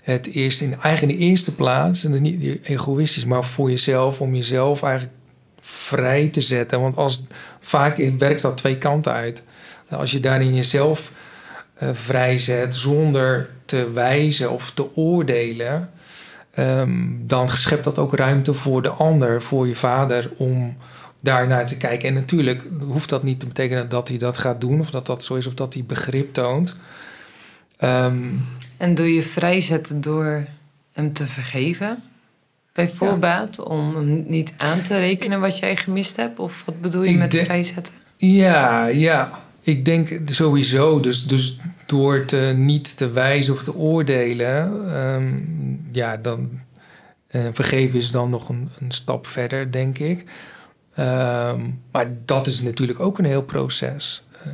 het eerst in eigenlijk in de eerste plaats, en niet egoïstisch, maar voor jezelf, om jezelf eigenlijk vrij te zetten. Want als, vaak werkt dat twee kanten uit. Als je daarin jezelf eh, vrijzet zonder te wijzen of te oordelen, ehm, dan schept dat ook ruimte voor de ander, voor je vader, om daar naar te kijken. En natuurlijk hoeft dat niet te betekenen dat hij dat gaat doen, of dat dat zo is, of dat hij begrip toont. Ehm, En doe je vrijzetten door hem te vergeven? Bij voorbaat, om niet aan te rekenen wat jij gemist hebt? Of wat bedoel je Ik met denk- vrijzetten? Ja, ja. Ik denk sowieso. Dus, dus door te, niet te wijzen of te oordelen, ehm, ja, dan eh, vergeven is dan nog een, een stap verder, denk ik. Ehm, maar dat is natuurlijk ook een heel proces. Eh,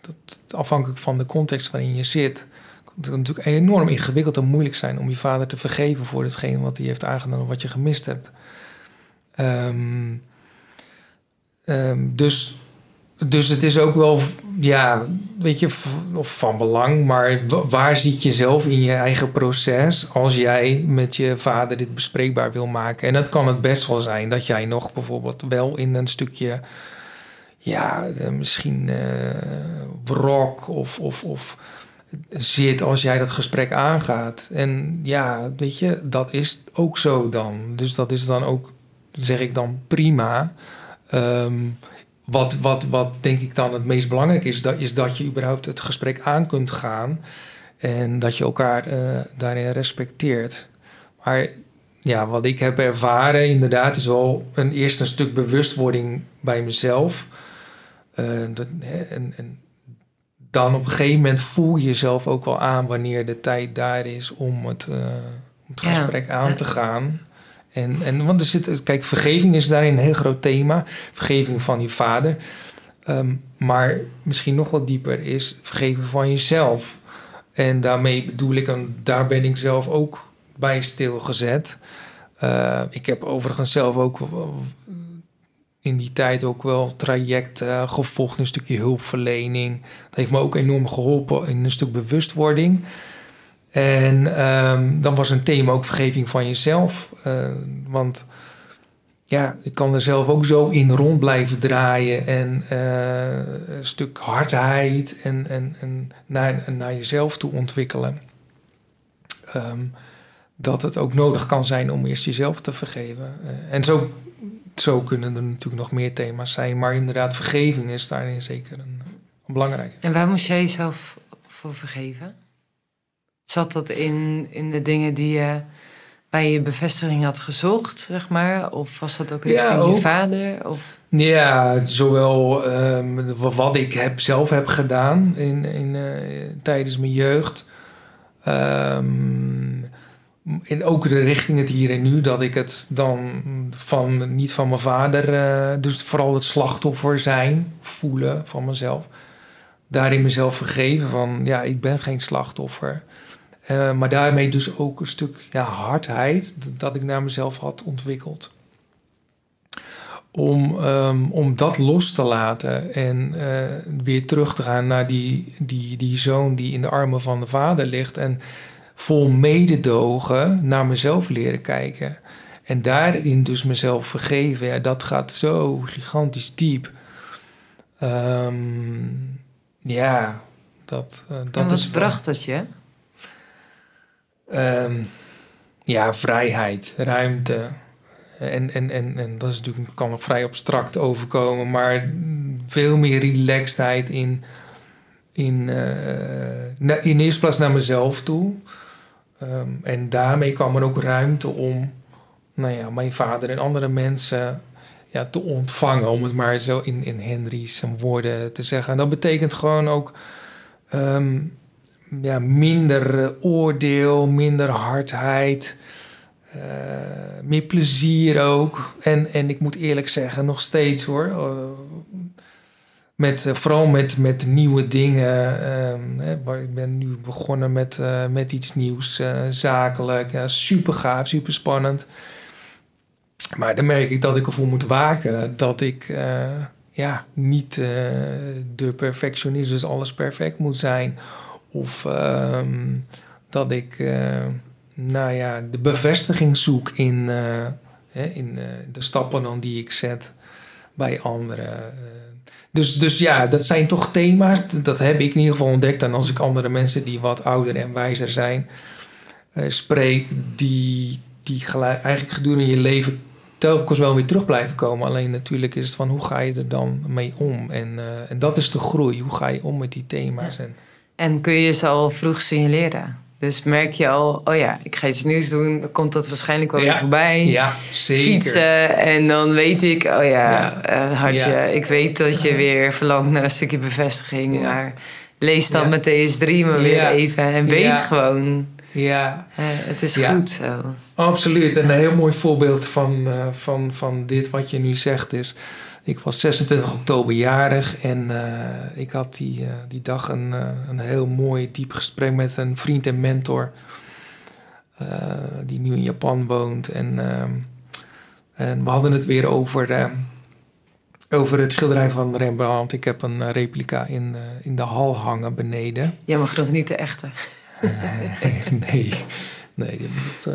dat, afhankelijk van de context waarin je zit. Het kan natuurlijk enorm ingewikkeld en moeilijk zijn om je vader te vergeven voor hetgeen wat hij heeft aangedaan of wat je gemist hebt. Ehm, ehm, dus, dus het is ook wel, ja, weet je, van belang, maar wa- waar zit je zelf in je eigen proces als jij met je vader dit bespreekbaar wil maken? En dat kan het best wel zijn dat jij nog bijvoorbeeld wel in een stukje, ja, eh, misschien eh wrok of, of, of zit als jij dat gesprek aangaat. En ja, weet je, dat is ook zo dan. Dus dat is dan ook, zeg ik dan, prima. Ehm, wat, wat, wat denk ik dan het meest belangrijk is, dat, is dat je überhaupt het gesprek aan kunt gaan. En dat je elkaar eh, daarin respecteert. Maar ja, wat ik heb ervaren, inderdaad, is wel een eerst een stuk bewustwording bij mezelf. Eh, en, en dan op een gegeven moment voel je jezelf ook wel aan wanneer de tijd daar is om het, eh, het Ja. gesprek aan te gaan. En, en want er zit, kijk, vergeving is daarin een heel groot thema. Vergeving van je vader. Ehm, maar misschien nog wat dieper is vergeven van jezelf. En daarmee bedoel ik, en daar ben ik zelf ook bij stilgezet. Eh, ik heb overigens zelf ook in die tijd ook wel trajecten gevolgd, een stukje hulpverlening. Dat heeft me ook enorm geholpen in een stuk bewustwording. En ehm, dan was een thema ook vergeving van jezelf. Eh, want ja, ik kan er zelf ook zo in rond blijven draaien. En eh, een stuk hardheid en, en, en naar, naar jezelf toe ontwikkelen. Ehm, dat het ook nodig kan zijn om eerst jezelf te vergeven. Eh, en zo, zo kunnen er natuurlijk nog meer thema's zijn. Maar inderdaad, vergeving is daarin zeker een, een belangrijke. En waar moest jij jezelf voor vergeven? Zat dat in, in de dingen die je, waar je bevestiging had gezocht, zeg maar? Of was dat ook Ja, richting je ook. vader? Of... Ja, zowel ehm, wat ik heb, zelf heb gedaan in, in, eh, tijdens mijn jeugd. Ehm, en ook de richting het hier en nu, dat ik het dan van, niet van mijn vader, eh, dus vooral het slachtoffer zijn, voelen van mezelf. Daarin mezelf vergeven van, ja, ik ben geen slachtoffer. Eh, maar daarmee dus ook een stuk ja, hardheid dat ik naar mezelf had ontwikkeld om, ehm, om dat los te laten en eh, weer terug te gaan naar die, die, die zoon die in de armen van de vader ligt en vol mededogen naar mezelf leren kijken. En daarin dus mezelf vergeven, ja, dat gaat zo gigantisch diep. Ehm, ja, dat, eh, en dat wat is bracht het je? Ehm, ja, vrijheid, ruimte. En, en, en, en dat is natuurlijk, kan nog vrij abstract overkomen, maar veel meer relaxedheid in, in, eh, in eerste plaats naar mezelf toe. Ehm, en daarmee kwam er ook ruimte om nou ja, mijn vader en andere mensen ja, te ontvangen, om het maar zo in, in Henry's woorden te zeggen. En dat betekent gewoon ook ehm, ja, minder eh, oordeel, minder hardheid, eh, meer plezier ook. En, en ik moet eerlijk zeggen, nog steeds hoor. eh, met, eh, vooral met, met nieuwe dingen. waar ik ben nu begonnen met, eh, met iets nieuws, eh, zakelijk. Super gaaf, super spannend. Maar dan merk ik dat ik ervoor moet waken dat ik ja, niet de perfectionist, dus alles perfect moet zijn. Of ehm, dat ik nou ja, de bevestiging zoek in, in de stappen dan die ik zet bij anderen. Dus, dus ja, dat zijn toch thema's, dat heb ik in ieder geval ontdekt. En als ik andere mensen die wat ouder en wijzer zijn eh, spreek, die, die gelijk, eigenlijk gedurende je leven telkens wel weer terug blijven komen. Alleen natuurlijk is het van hoe ga je er dan mee om? En, eh, en dat is de groei. Hoe ga je om met die thema's? En, En kun je ze al vroeg signaleren? Dus merk je al, oh ja, ik ga iets nieuws doen, dan komt dat waarschijnlijk wel Ja. weer voorbij. ja, zeker. Fietsen en dan weet ik, oh ja, Ja. eh, hartje, Ja. ik weet dat je weer verlangt naar een stukje bevestiging. Maar lees dan Ja. Matthäus 3 maar weer even en weet gewoon, Ja, eh, het is goed zo. absoluut. En een heel mooi voorbeeld van, eh, van, van dit wat je nu zegt is... Ik was 26 oktober jarig en eh, ik had die, eh, die dag een, eh, een heel mooi diep gesprek met een vriend en mentor... die nu in Japan woont. En, en we hadden het weer over, over het schilderij van Rembrandt. Ik heb een replica in, in de hal hangen beneden. Jij mag nog niet de echte. nee, nee, dat,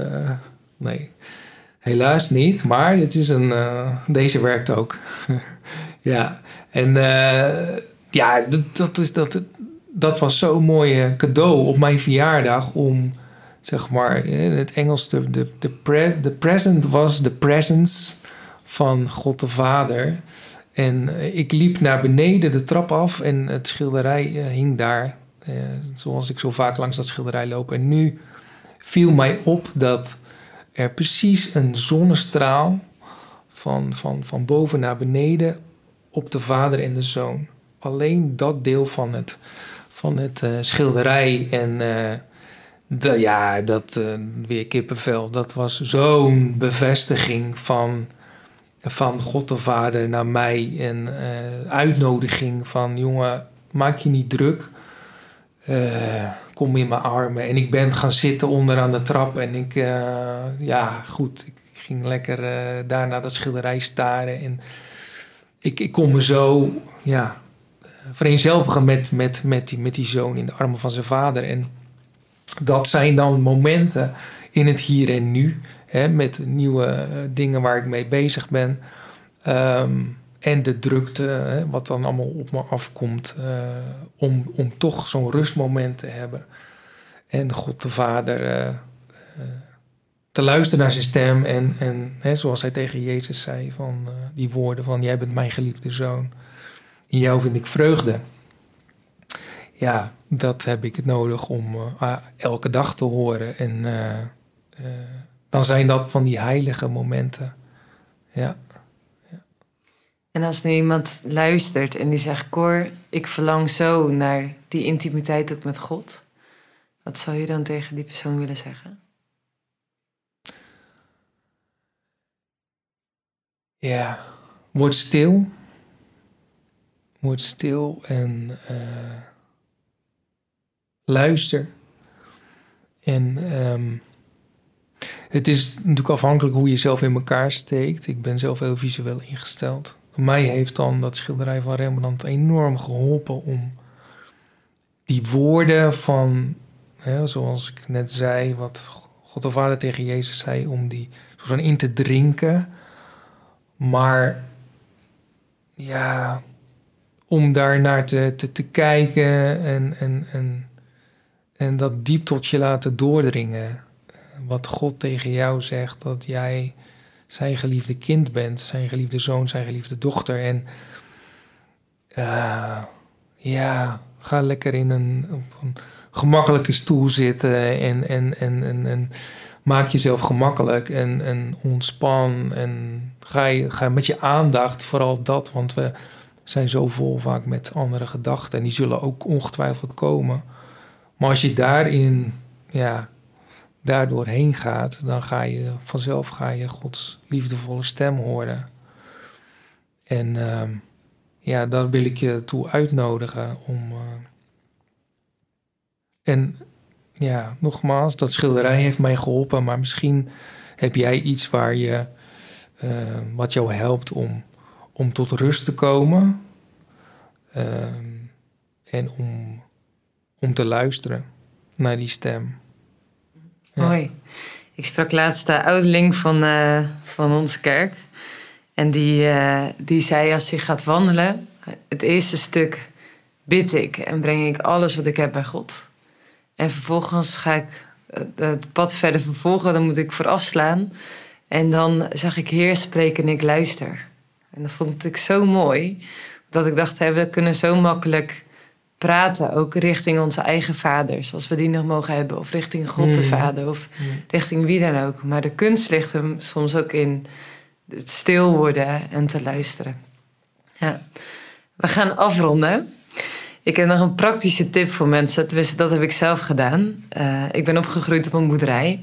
nee. Helaas niet, maar het is een, eh, deze werkt ook. ja, en eh, ja, dat, dat, is, dat, dat was zo'n mooi cadeau op mijn verjaardag om, zeg maar, in het Engels, de, de, pre, de present was de presence van God de Vader. En eh, ik liep naar beneden de trap af en het schilderij hing daar. zoals ik zo vaak langs dat schilderij loop. En nu viel mij op dat er precies een zonnestraal van, van, van boven naar beneden op de vader en de zoon. Alleen dat deel van het, van het eh, schilderij. En eh, de, ja, dat eh, weer kippenvel. Dat was zo'n bevestiging van, van God de Vader naar mij. En uitnodiging van jongen, maak je niet druk. Kom in mijn armen. En ik ben gaan zitten onder aan de trap. En ik, eh, ja, goed. Ik ging lekker eh, daar naar dat schilderij staren. En ik, ik kon me zo, ja, vereenzelvigen met, met, met, die, met die zoon in de armen van zijn vader. En dat zijn dan momenten in het hier en nu. Hè, met nieuwe eh, dingen waar ik mee bezig ben. Ehm, en de drukte, hè, wat dan allemaal op me afkomt. eh, om, om toch zo'n rustmoment te hebben. En God de Vader eh, eh, te luisteren naar zijn stem. En, en hè, zoals hij tegen Jezus zei, van die woorden van... Jij bent mijn geliefde zoon. In jou vind ik vreugde. Ja, dat heb ik nodig om ah, elke dag te horen. En dan zijn dat van die heilige momenten. Ja. En als nu iemand luistert en die zegt: Cor, ik verlang zo naar die intimiteit ook met God. Wat zou je dan tegen die persoon willen zeggen? Ja, word stil. Word stil en uh, luister. En um, het is natuurlijk afhankelijk hoe je zelf in elkaar steekt. Ik ben zelf heel visueel ingesteld. Mij heeft dan dat schilderij van Rembrandt enorm geholpen om die woorden van, hè, zoals ik net zei, wat God de Vader tegen Jezus zei, om die soort in te drinken. Maar ja, om daar naar te, te, te kijken en, en, en, en dat diep tot je laten doordringen. Wat God tegen jou zegt, dat jij zijn geliefde kind bent, zijn geliefde zoon, zijn geliefde dochter. En uh, ja, ga lekker in een, op een gemakkelijke stoel zitten en, en, en, en, en maak jezelf gemakkelijk en, en ontspan. En ga, ga met je aandacht vooral dat, want we zijn zo vol vaak met andere gedachten en die zullen ook ongetwijfeld komen. Maar als je daarin ja, daardoor heen gaat, dan ga je vanzelf ga je Gods liefdevolle stem horen. En uh, ja, daar wil ik je toe uitnodigen om. Uh, en ja, nogmaals, dat schilderij heeft mij geholpen, maar misschien heb jij iets waar je, uh, wat jou helpt om, om tot rust te komen ehm, en om, om te luisteren naar die stem. Mooi. Ik sprak laatst de ouderling van, uh, van onze kerk. En die, uh, die zei als hij gaat wandelen, het eerste stuk bid ik en breng ik alles wat ik heb bij God. En vervolgens ga ik het pad verder vervolgen, dan moet ik vooraf slaan. En dan zag ik Heer spreken en ik luister. En dat vond ik zo mooi, dat ik dacht, we kunnen zo makkelijk praten, ook richting onze eigen vaders, als we die nog mogen hebben, of richting God de mm. Vader, of mm. richting wie dan ook. Maar de kunst ligt hem soms ook in het stil worden en te luisteren. Ja. We gaan afronden. Ik heb nog een praktische tip voor mensen. Tenminste, dat heb ik zelf gedaan. Uh, ik ben opgegroeid op een boerderij.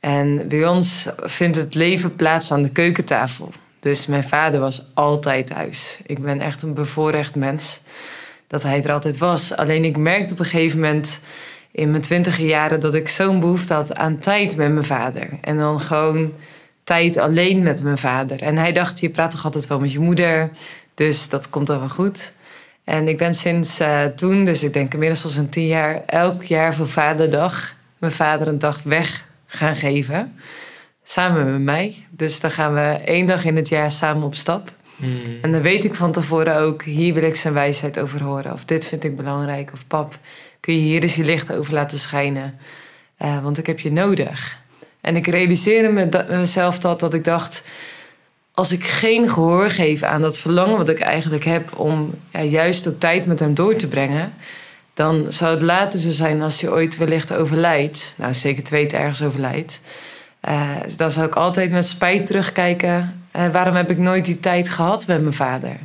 En bij ons vindt het leven plaats aan de keukentafel. Dus mijn vader was altijd thuis. Ik ben echt een bevoorrecht mens dat hij er altijd was. Alleen ik merkte op een gegeven moment in mijn twintige jaren dat ik zo'n behoefte had aan tijd met mijn vader. En dan gewoon tijd alleen met mijn vader. En hij dacht, je praat toch altijd wel met je moeder, dus dat komt dan wel goed. En ik ben sinds uh, toen, dus ik denk inmiddels al zo'n tien jaar, elk jaar voor Vaderdag mijn vader een dag weg gaan geven. Samen met mij. Dus dan gaan we één dag in het jaar samen op stap. Hmm. En dan weet ik van tevoren ook, hier wil ik zijn wijsheid over horen. Of dit vind ik belangrijk. Of pap, kun je hier eens je licht over laten schijnen. Uh, want ik heb je nodig. En ik realiseerde me dat, mezelf dat, dat ik dacht... als ik geen gehoor geef aan dat verlangen wat ik eigenlijk heb... om ja, juist ook tijd met hem door te brengen... dan zou het later zo zijn als hij ooit wellicht overlijdt. Nou, zeker twee ergens overlijdt. Uh, dan zou ik altijd met spijt terugkijken uh, waarom heb ik nooit die tijd gehad met mijn vader?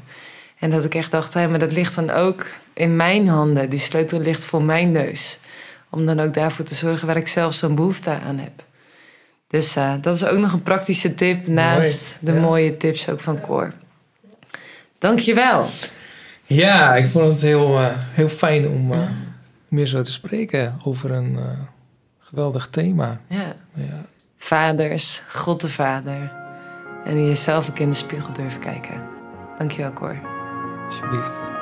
En dat ik echt dacht, hé, maar dat ligt dan ook in mijn handen. Die sleutel ligt voor mijn neus. Om dan ook daarvoor te zorgen waar ik zelf zo'n behoefte aan heb. Dus uh, dat is ook nog een praktische tip naast de mooie tips ook van Cor. Dankjewel. Ja, ik vond het heel, uh, heel fijn om meer zo te spreken over een geweldig thema. Ja. ja. Vaders, God de Vader. En jezelf ook in de spiegel durven kijken. Dankjewel, Cor. Alsjeblieft.